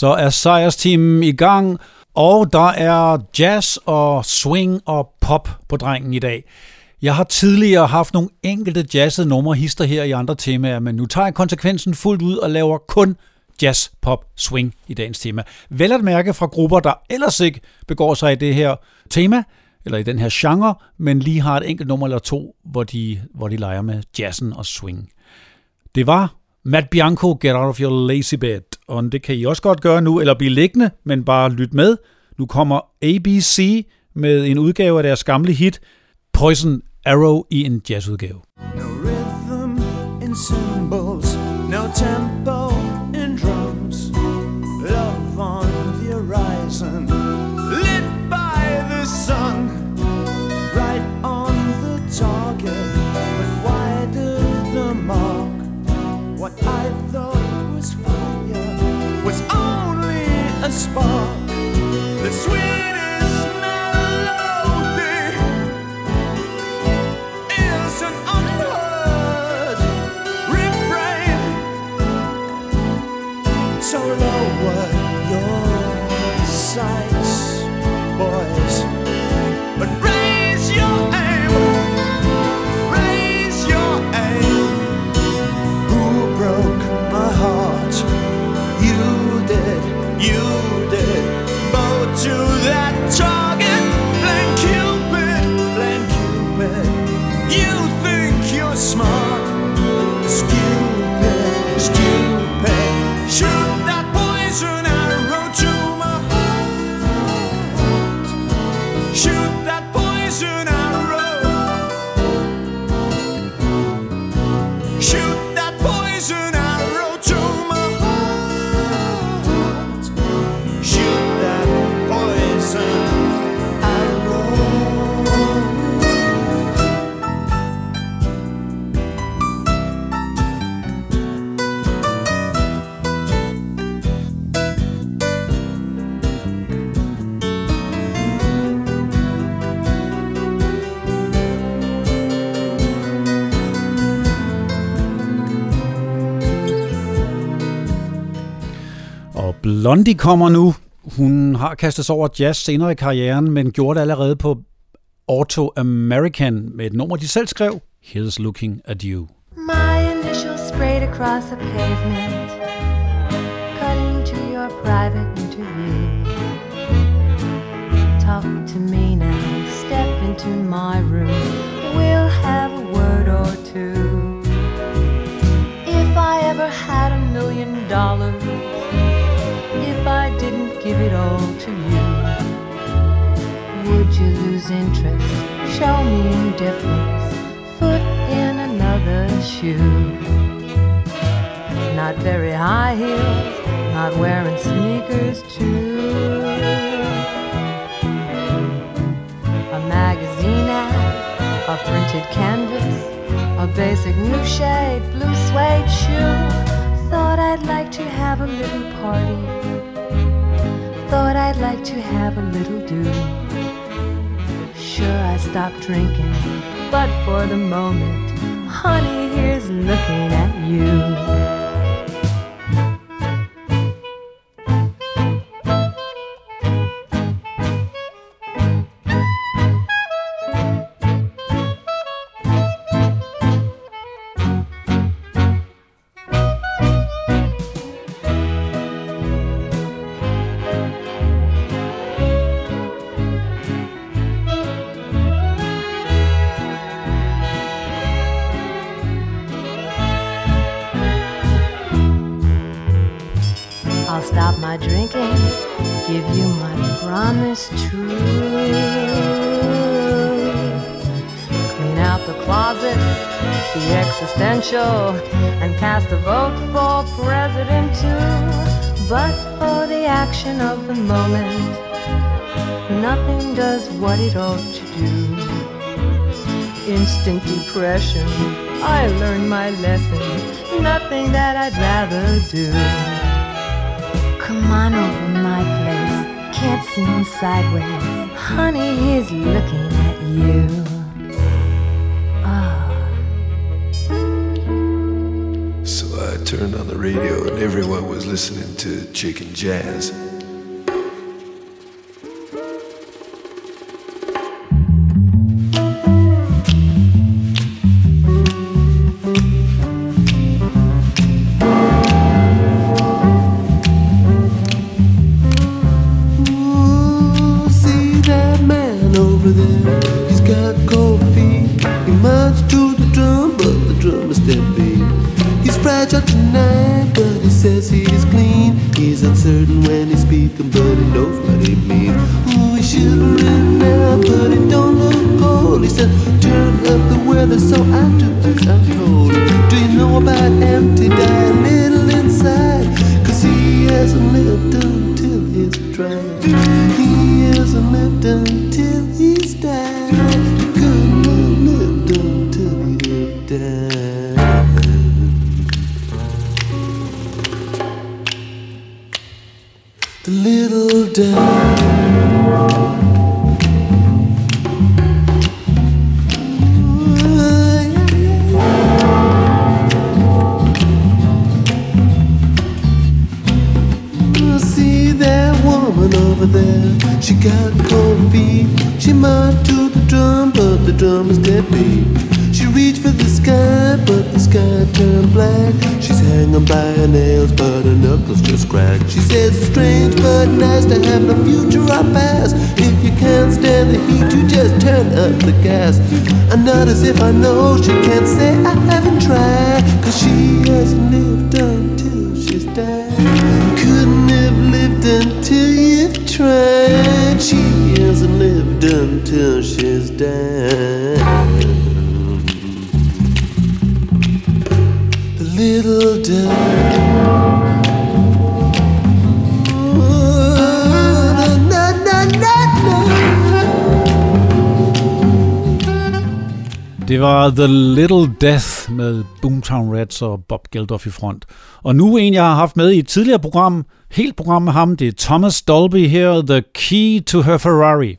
Så er sejrsteamen i gang, og der er jazz og swing og pop på drengen i dag. Jeg har tidligere haft nogle enkelte jazzede numre hister her i andre temaer, men nu tager jeg konsekvensen fuldt ud og laver kun jazz, pop, swing i dagens tema. Vel at mærke fra grupper, der ellers ikke begår sig i det her tema, eller i den her genre, men lige har et enkelt nummer eller to, hvor de, hvor de leger med jazzen og swing. Det var Matt Bianco, Get Out of Your Lazy Bed, og det kan I også godt gøre nu, eller blive liggende, men bare lyt med. Nu kommer ABC med en udgave af deres gamle hit, Poison Arrow i en jazzudgave. No rhythm in symbols, no tempo a Blondie kommer nu. Hun har kastet sig over jazz senere i karrieren, men gjorde det allerede på Auto American med et nummer, de selv skrev, Here's Looking at You. My initials sprayed across a pavement, cutting to your private interview. Talk to me now, step into my room. Interest? Show me indifference. Foot in another shoe. Not very high heels, not wearing sneakers too. A magazine ad, a printed canvas, a basic new shade, blue suede shoe. Thought I'd like to have a little party. Thought I'd like to have a little do. Sure, I stopped drinking, but for the moment, honey, here's looking at you. Promise true. Clean out the closet, the existential, and cast a vote for president too. But for the action of the moment, nothing does what it ought to do. Instant depression, I learned my lesson, nothing that I'd rather do. Come on over my place. Can't see him sideways. Honey, he's looking at you. Ah. So I turned on the radio and everyone was listening to chicken jazz. Can't stand the heat, you just turn up the gas. And not as if I know she can't say I haven't tried, cause she hasn't lived until she's died. Couldn't have lived until you've tried. She hasn't lived until she's died. The little dove. Det var The Little Death med Boomtown Rats og Bob Geldof i front. Og nu en, jeg har haft med i et tidligere program, helt program med ham, det er Thomas Dolby her, The Key to Her Ferrari.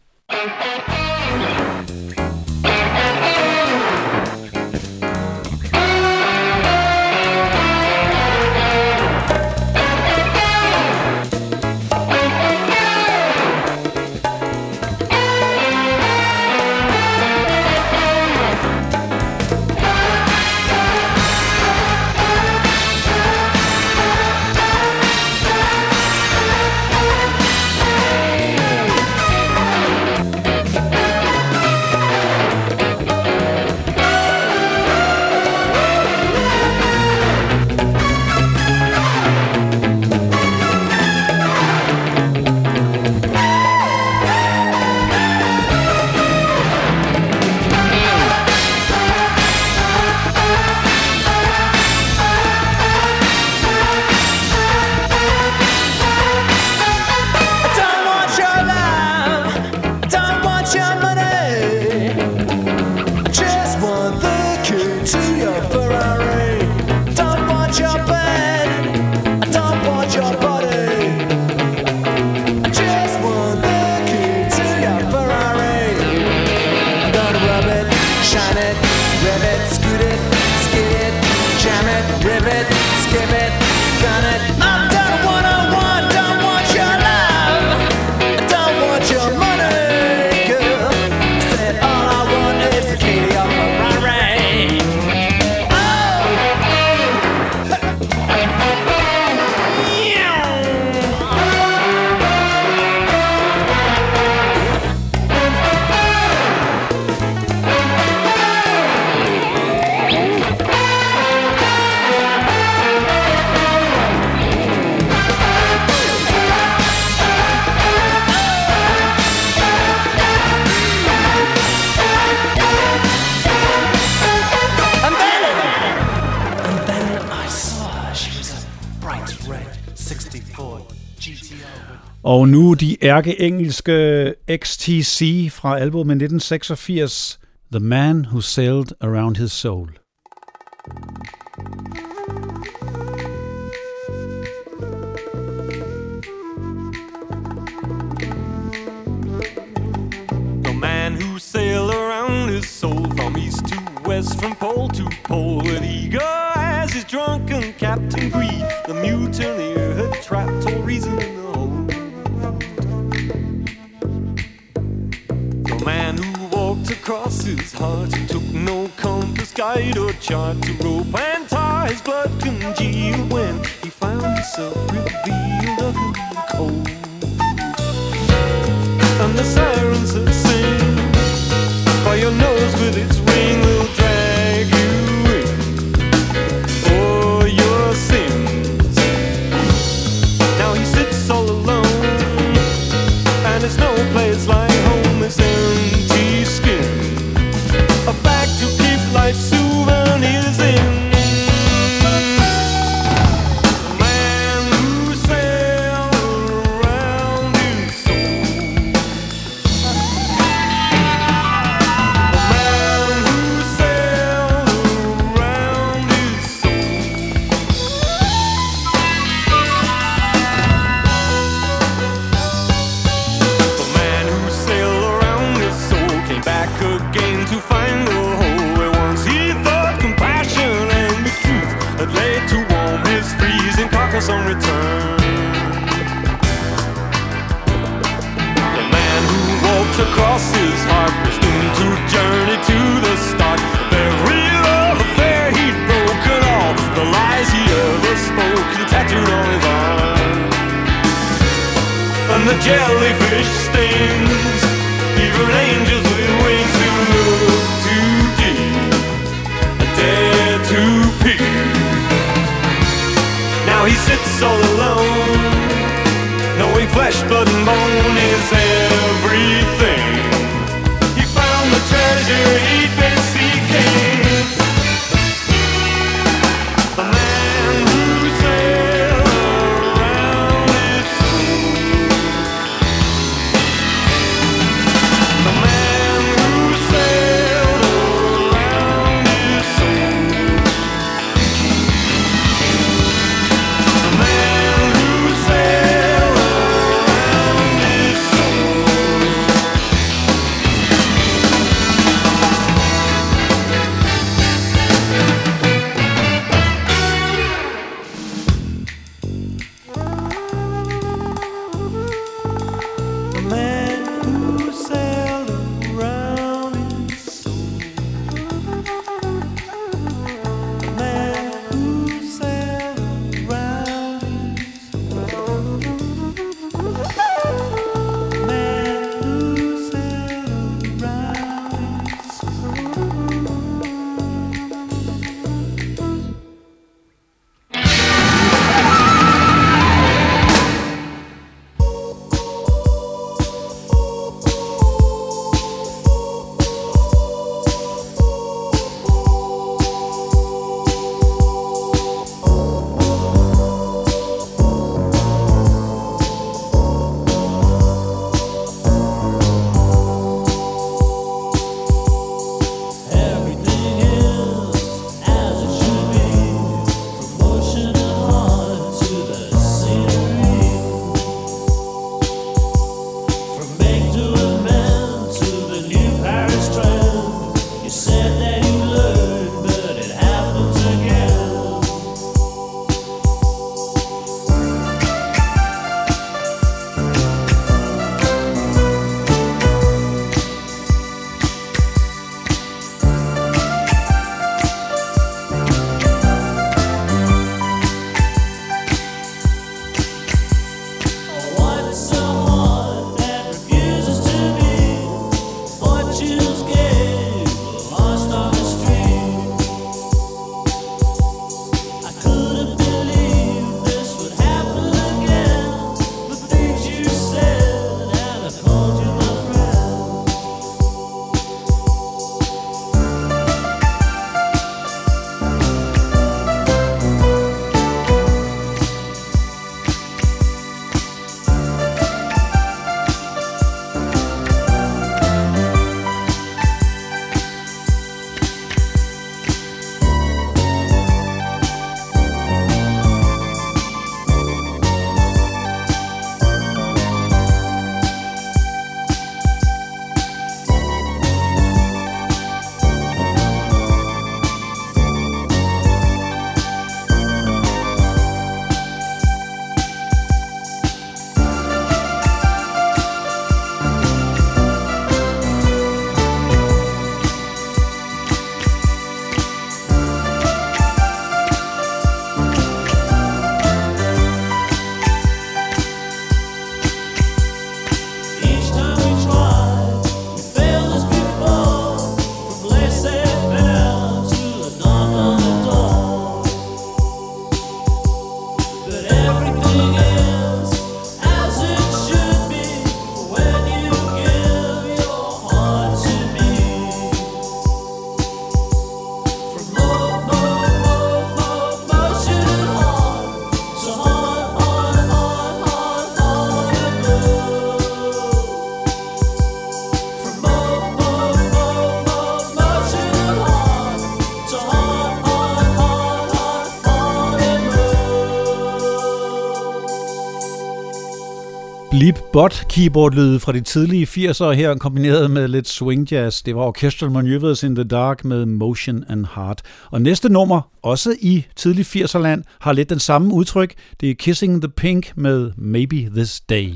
ærkeengelske XTC fra albumet 1986, The Man Who Sailed Around His Soul. The man who sailed around his soul from east to west, from pole to pole, with eager as his drunken captain greed. The mutineer had trapped all reason across his heart. He took no compass, guide, or chart to rope and tie his blood congealed when he found himself revealed cold. And the siren. Blip bot keyboard lyde fra de tidlige 80'ere her kombineret med lidt swing jazz. Det var Orchestral Maneuvers in the Dark med Motion and Heart. Og næste nummer, også i tidlig 80'er land, har lidt den samme udtryk. Det er Kissing the Pink med Maybe This Day.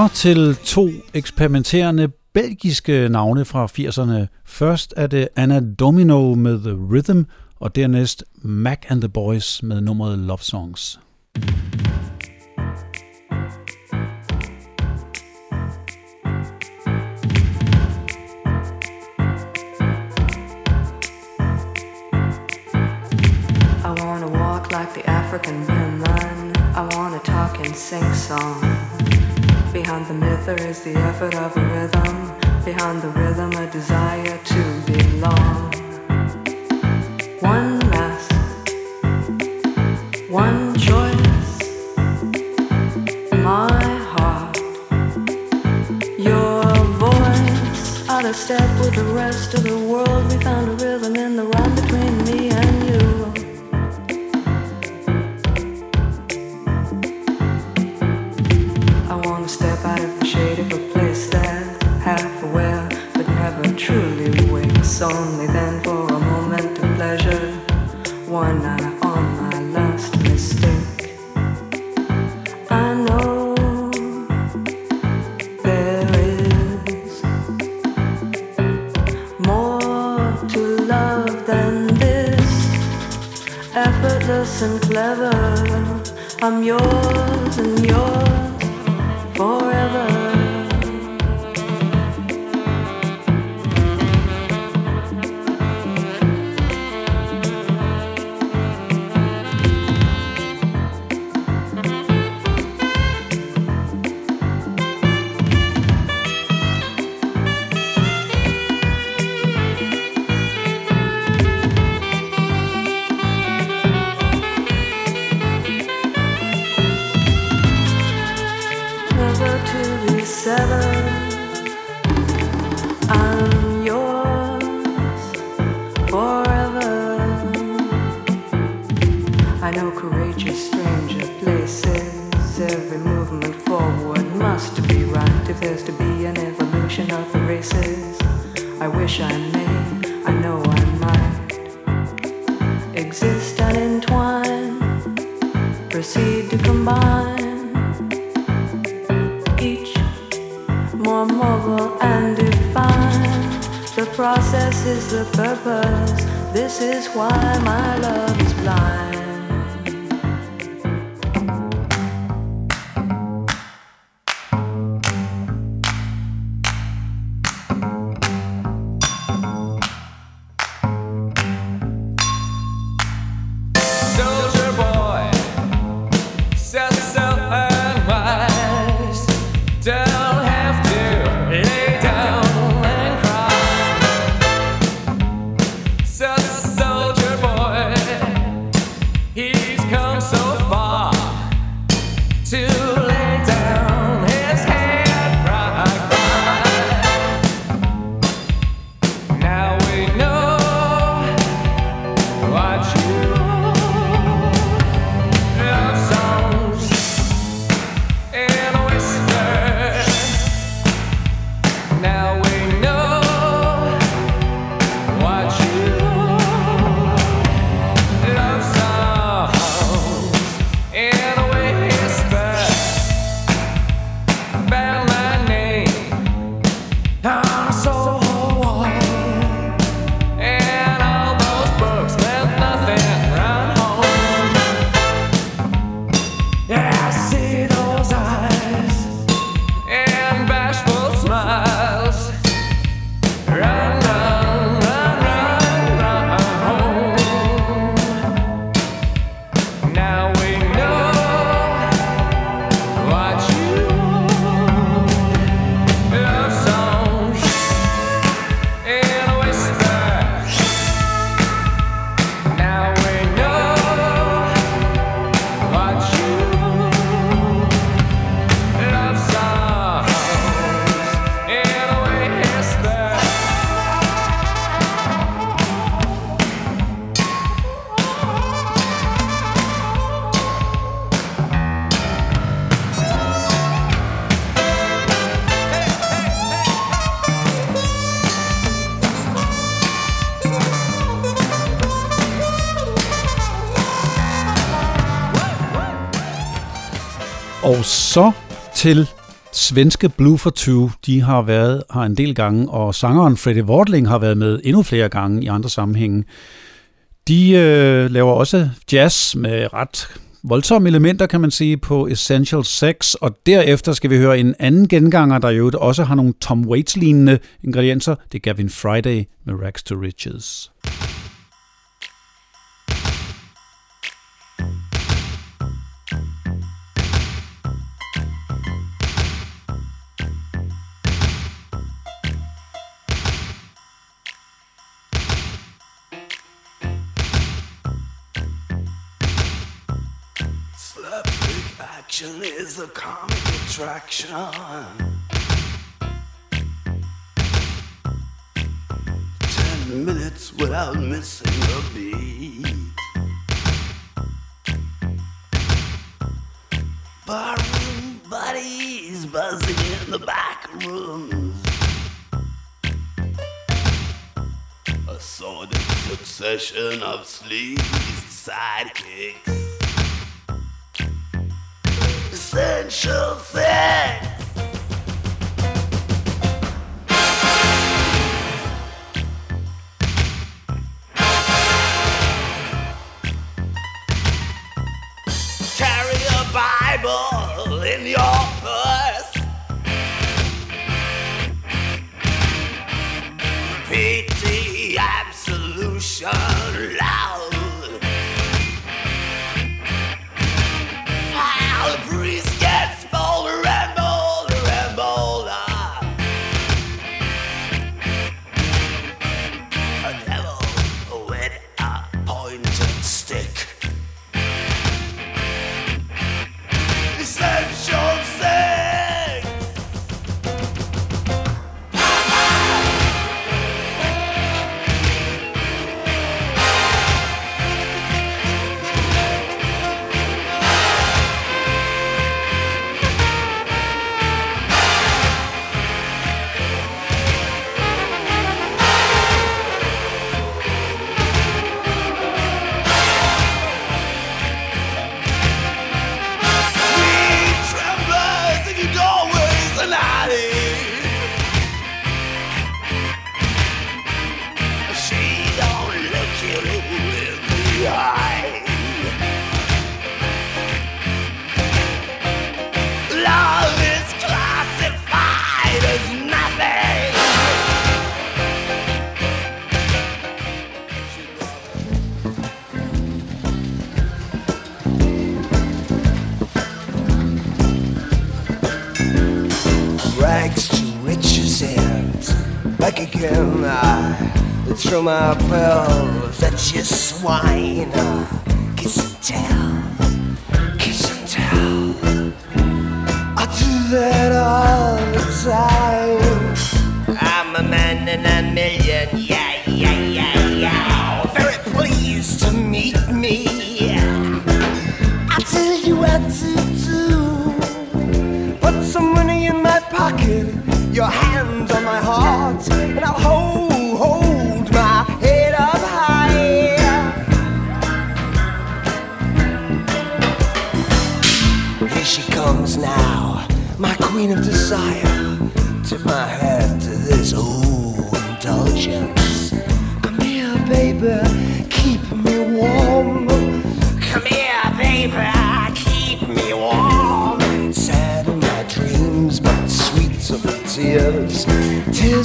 Så til to eksperimenterende belgiske navne fra 80'erne. Først er det Anna Domino med The Rhythm, og dernæst Mac and the Boys med nummeret Love Songs. I wanna walk like the African women. I wanna talk and sing songs. Behind the myth there is the effort of a rhythm. Behind the rhythm a desire to belong. One last, one choice. My heart, your voice. Out of step with the rest of the world. We found a rhythm wakes. Only This is why my love is blind. Så til svenske Blue for Two. De har været her en del gange, og sangeren Freddie Wardling har været med endnu flere gange i andre sammenhænge. De øh, laver også jazz med ret voldsomme elementer, kan man sige, på Essential Sex, og derefter skal vi høre en anden genganger, der jo også har nogle Tom Waits-lignende ingredienser. Det er Gavin Friday med Rags to Riches. Comic attraction. Ten minutes without missing a beat. Barroom buddies buzzing in the back rooms. A sordid succession of sleazy sidekicks. Essential sex. Carry a Bible in your again. I throw my pearls at your swine. Uh, kiss and tell, kiss and tell. I do that all the time. I'm a man in a million,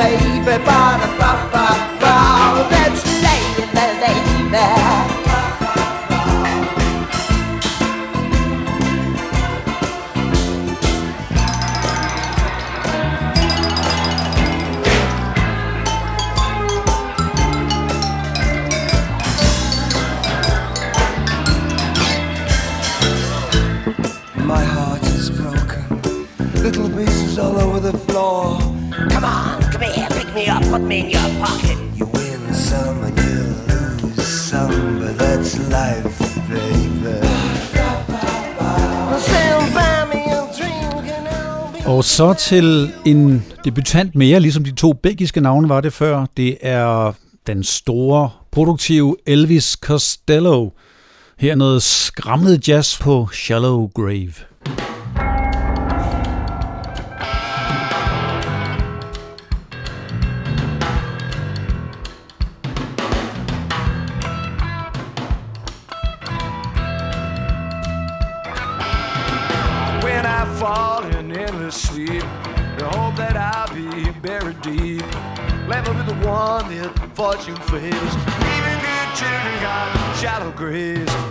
baby, ba da ba life, baby. Og så til en debutant mere, ligesom de to belgiske navne var det før. Det er den store, produktive Elvis Costello. Her noget skramlet jazz på Shallow Grave. Fortune favors. Even good children got shallow graves.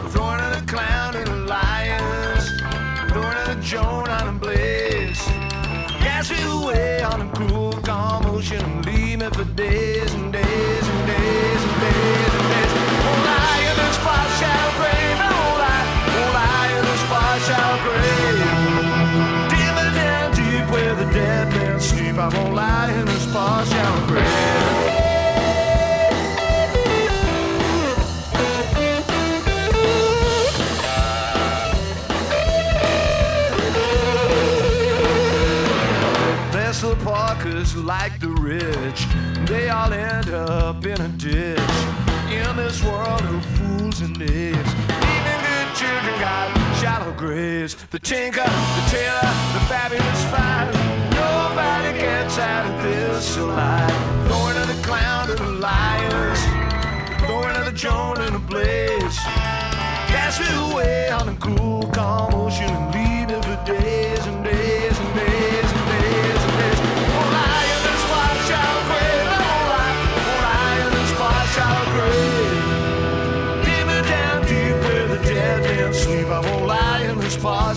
They all end up in a ditch. In this world of fools and knaves. Even good children got shallow graves. The tinker, the tailor, the fabulous five. Nobody gets out of this alive. Going to the clown to the liars. Going to the Joan and the blaze. Cast me away on a cool, calm ocean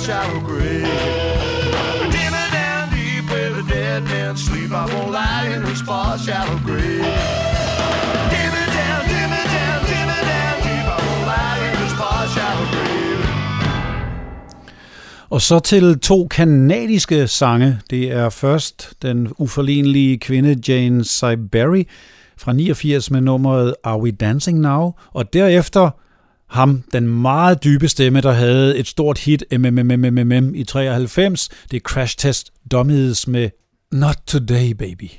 shallow grave. Dimmer down deep where the dead men sleep. I won't lie in this far shallow grave. It down, dim it down, dim it down deep. I won't lie in this fire shallow grave. Og så til to kanadiske sange. Det er først den uforlignelige kvinde Jane Siberry fra 89 med nummeret Are We Dancing Now? Og derefter ham, den meget dybe stemme, der havde et stort hit MMMMMM i 93. Det er Crash Test Dummies med Not Today Baby.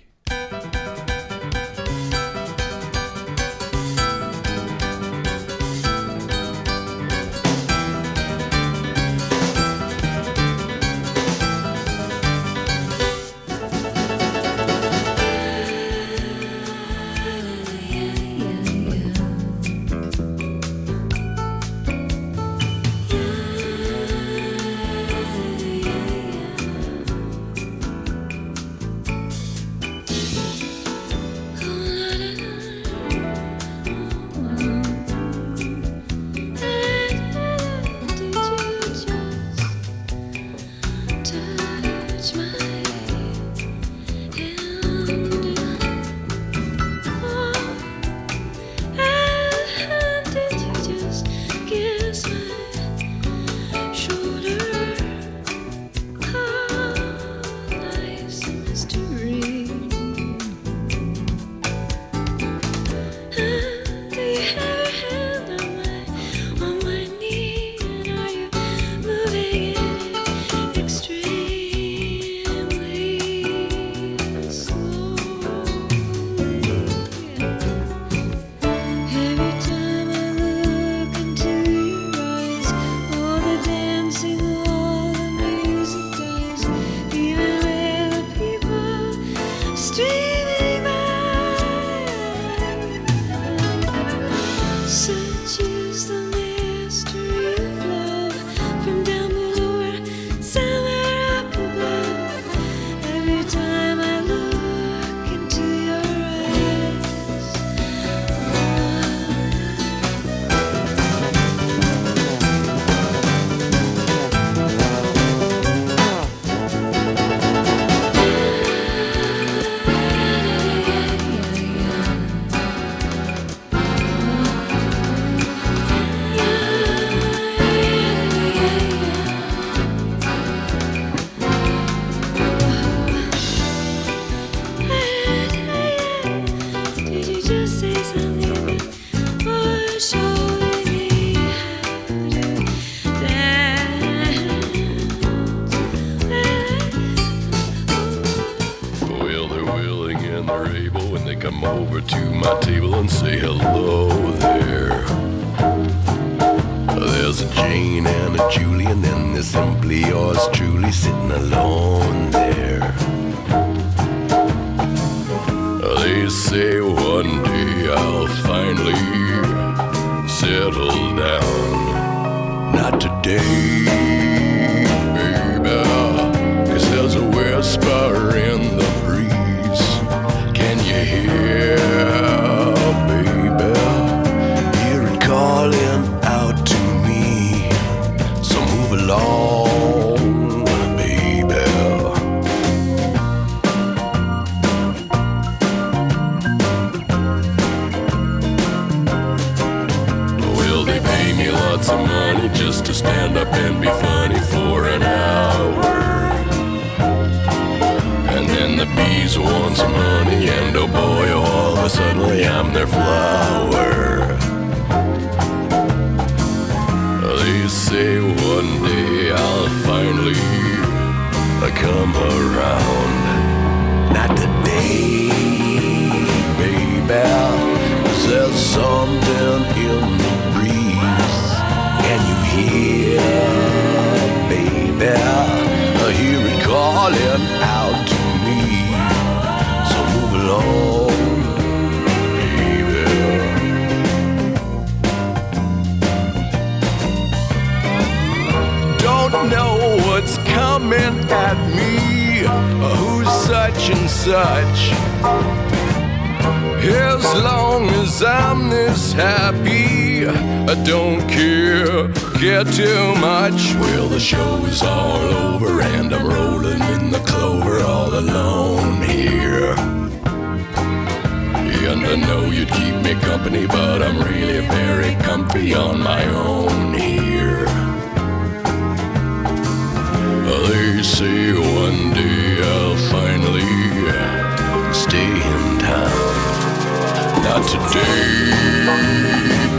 Not today,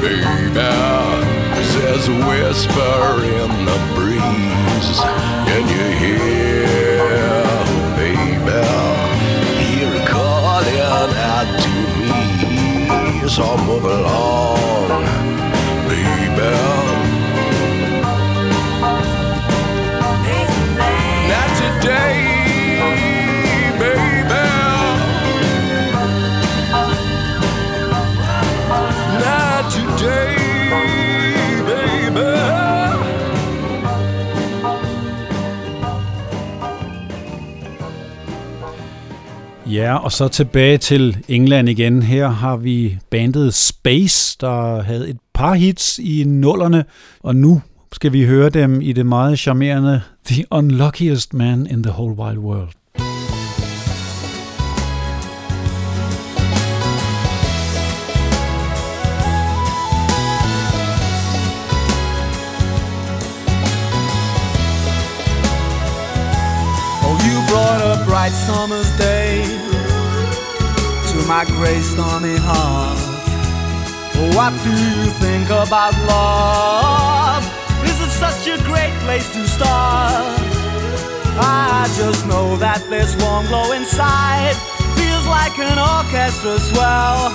baby. There's a whisper in the breeze. Can you hear, baby? Hear it calling out to me. So move along. Ja, og så tilbage til England igen. Her har vi bandet Space, der havde et par hits i nullerne, og nu skal vi høre dem i det meget charmerende The Unluckiest Man in the Whole Wide World. Oh, you brought a bright summer my grey stormy heart. What do you think about love? This is such a great place to start. I just know that this warm glow inside feels like an orchestra swell.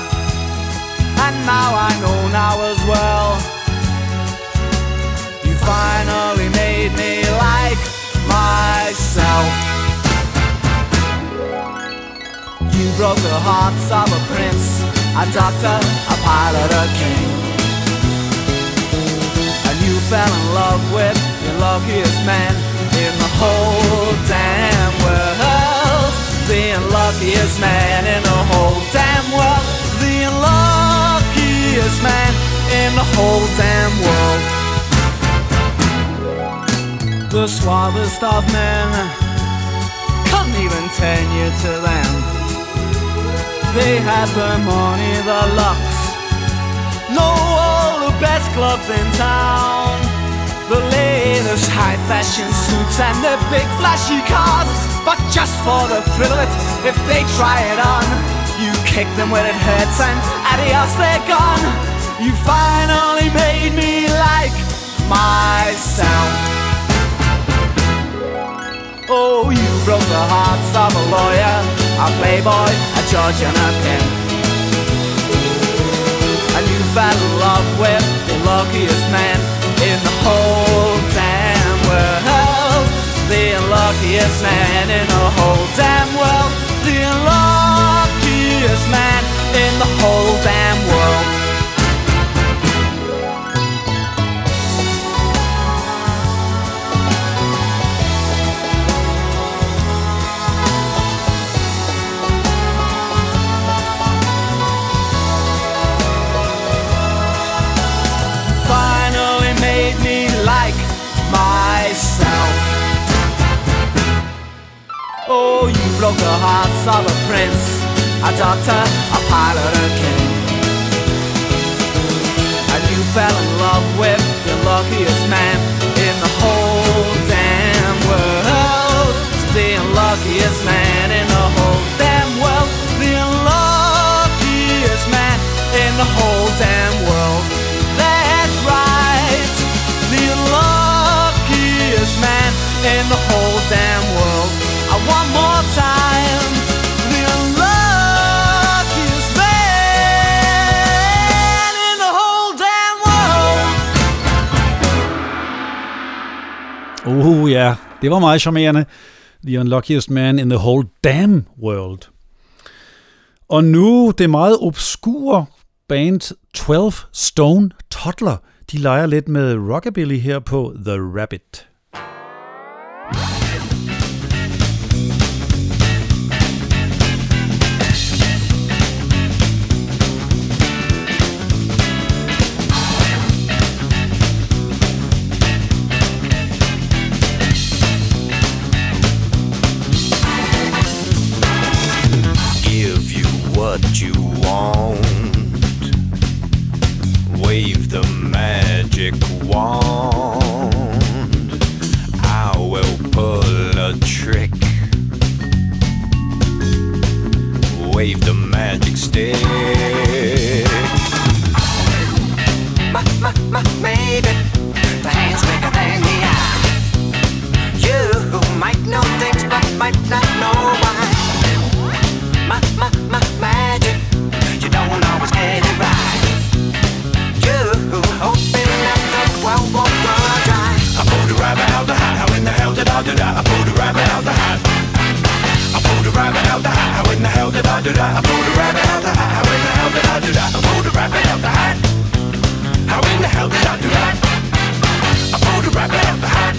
And now I know now as well. You finally made me like myself. broke the hearts of a prince, a doctor, a pilot, a king. And you fell in love with the luckiest man in the whole damn world. The luckiest man in the whole damn world. The luckiest man in the whole damn world. The suavest of men couldn't even turn you to them. They had the money, the lux, know all the best clubs in town. The latest high fashion suits and the big flashy cars. But just for the thrill of it, if they try it on, you kick them when it hurts and adios, they're gone. You finally made me like myself. Oh, you broke the hearts of a lawyer, a playboy, a judge, and pimp. And you fell in love with the luckiest man in the whole damn world. The unluckiest man in the whole damn world. The unluckiest man in the whole damn world. You broke the hearts of a prince, a doctor, a pilot, a king. And you fell in love with the luckiest man in the whole damn world. The unluckiest man in the whole damn world. Det var meget charmerende. The Unluckiest Man in the Whole Damn World. Og nu det meget obskure band 12 Stone Toddler. De leger lidt med rockabilly her på The Rabbit. You want. Wave the magic wand. I will pull a trick. Wave the magic stick. My, my, my, maybe the hand's quicker than the eye. You might know things, but might not rabbit out the hat. How in the hell did I do that? I pulled a rabbit out the hat. How in the hell did I do that? I pulled a rabbit out the hat. How in the hell did I do that? I pulled a rabbit out the hat.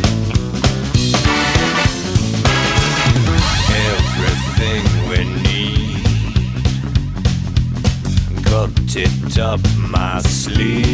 Everything we need got it up my sleeve.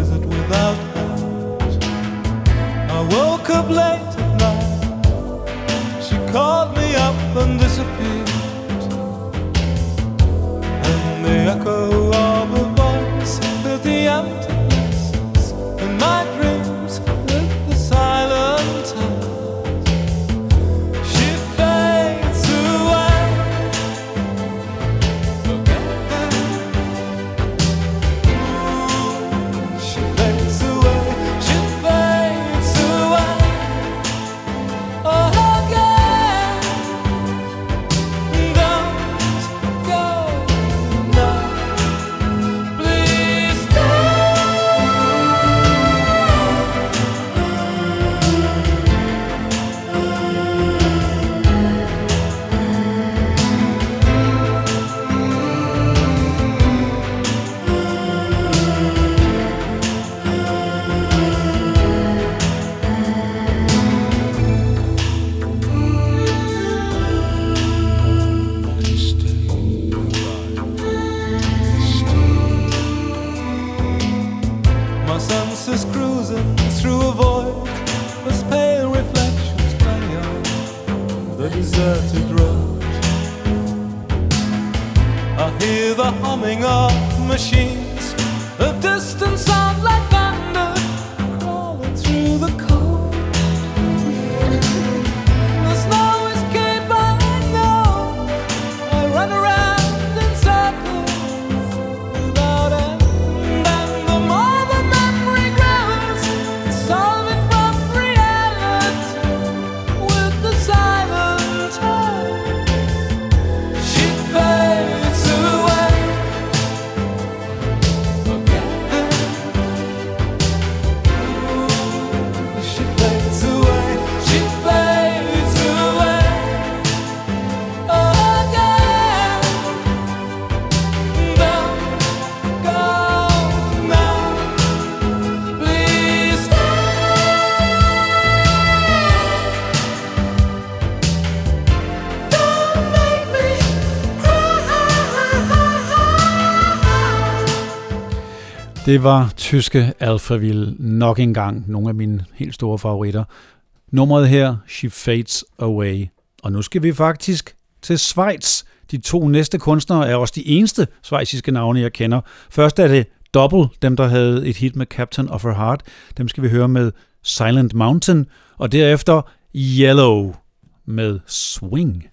desert Det var tyske Alphaville nok engang nogle af mine helt store favoritter. Nummeret her, She Fades Away. Og nu skal vi faktisk til Schweiz. De to næste kunstnere er også de eneste svejsiske navne, jeg kender. Først er det Double, dem der havde et hit med Captain of Her Heart. Dem skal vi høre med Silent Mountain. Og derefter Yellow med Swing.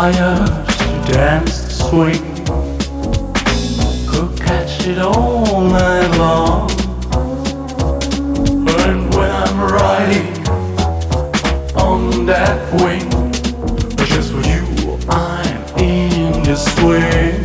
Desire to dance the swing. Could catch it all night long. And when I'm riding on that wing, just for you, I'm in the swing.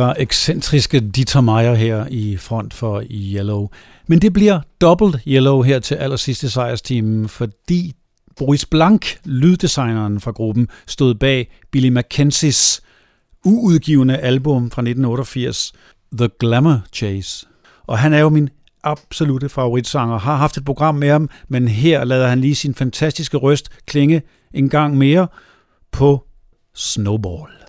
Var ekscentriske Dieter Meier her i front for Yellow. Men det bliver dobbelt Yellow her til allersidste i sejrsteamen, fordi Boris Blank, lyddesigneren fra gruppen, stod bag Billy Mackenzies uudgivende album fra 1988, The Glamour Chase. Og han er jo min absolute favoritsanger. Har haft et program med ham, men her lader han lige sin fantastiske røst klinge en gang mere på Snowball.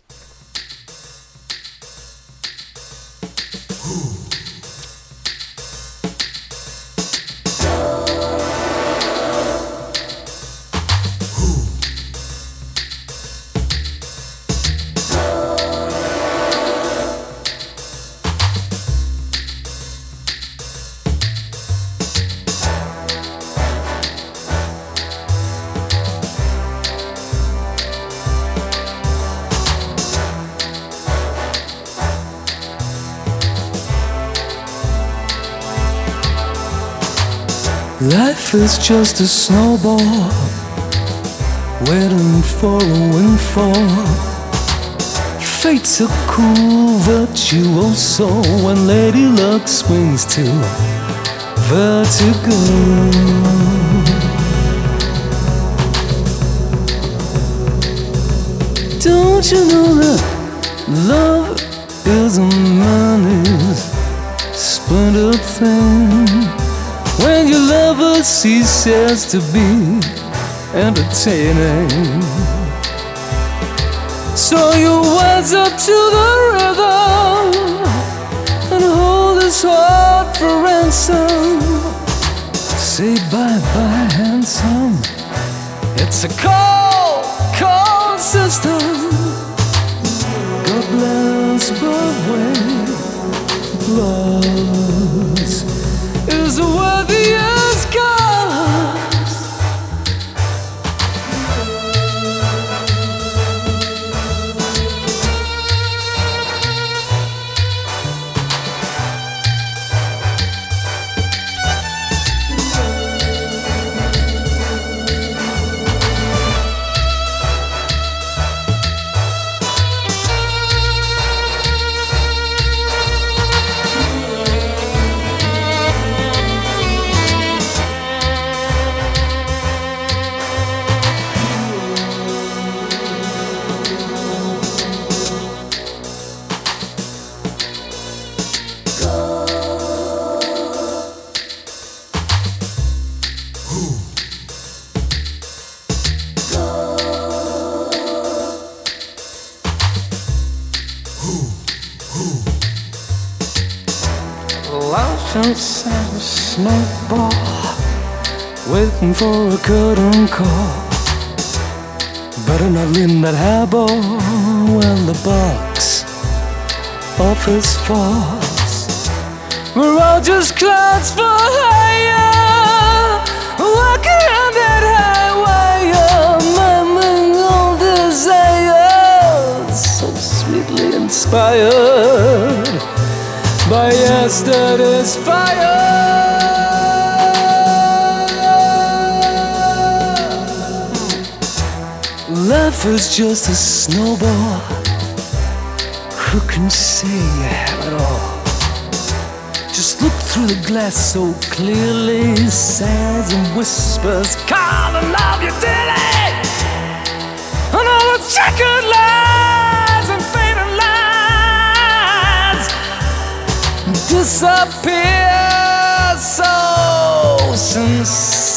Life is just a snowball waiting for a windfall. Fate's a cool virtuoso when Lady Luck swings to vertigo. Don't you know that love is a splintered thing when your lover ceases to be entertaining. So you rise up to the rhythm and hold his heart for ransom. Say bye bye, handsome. It's a cold, cold system. God bless Broadway. Plus waiting for a curtain call. Better not lean that highball when the box office falls. We're all just clouds for hire, walking on that highway, murmuring all desires, so sweetly inspired by yesterday's fire. Life is just a snowball. Who can say you have it all? Just look through the glass so clearly, sighs and whispers, calling love you daily. And all the checkered lies and faded lines disappear so sincerely.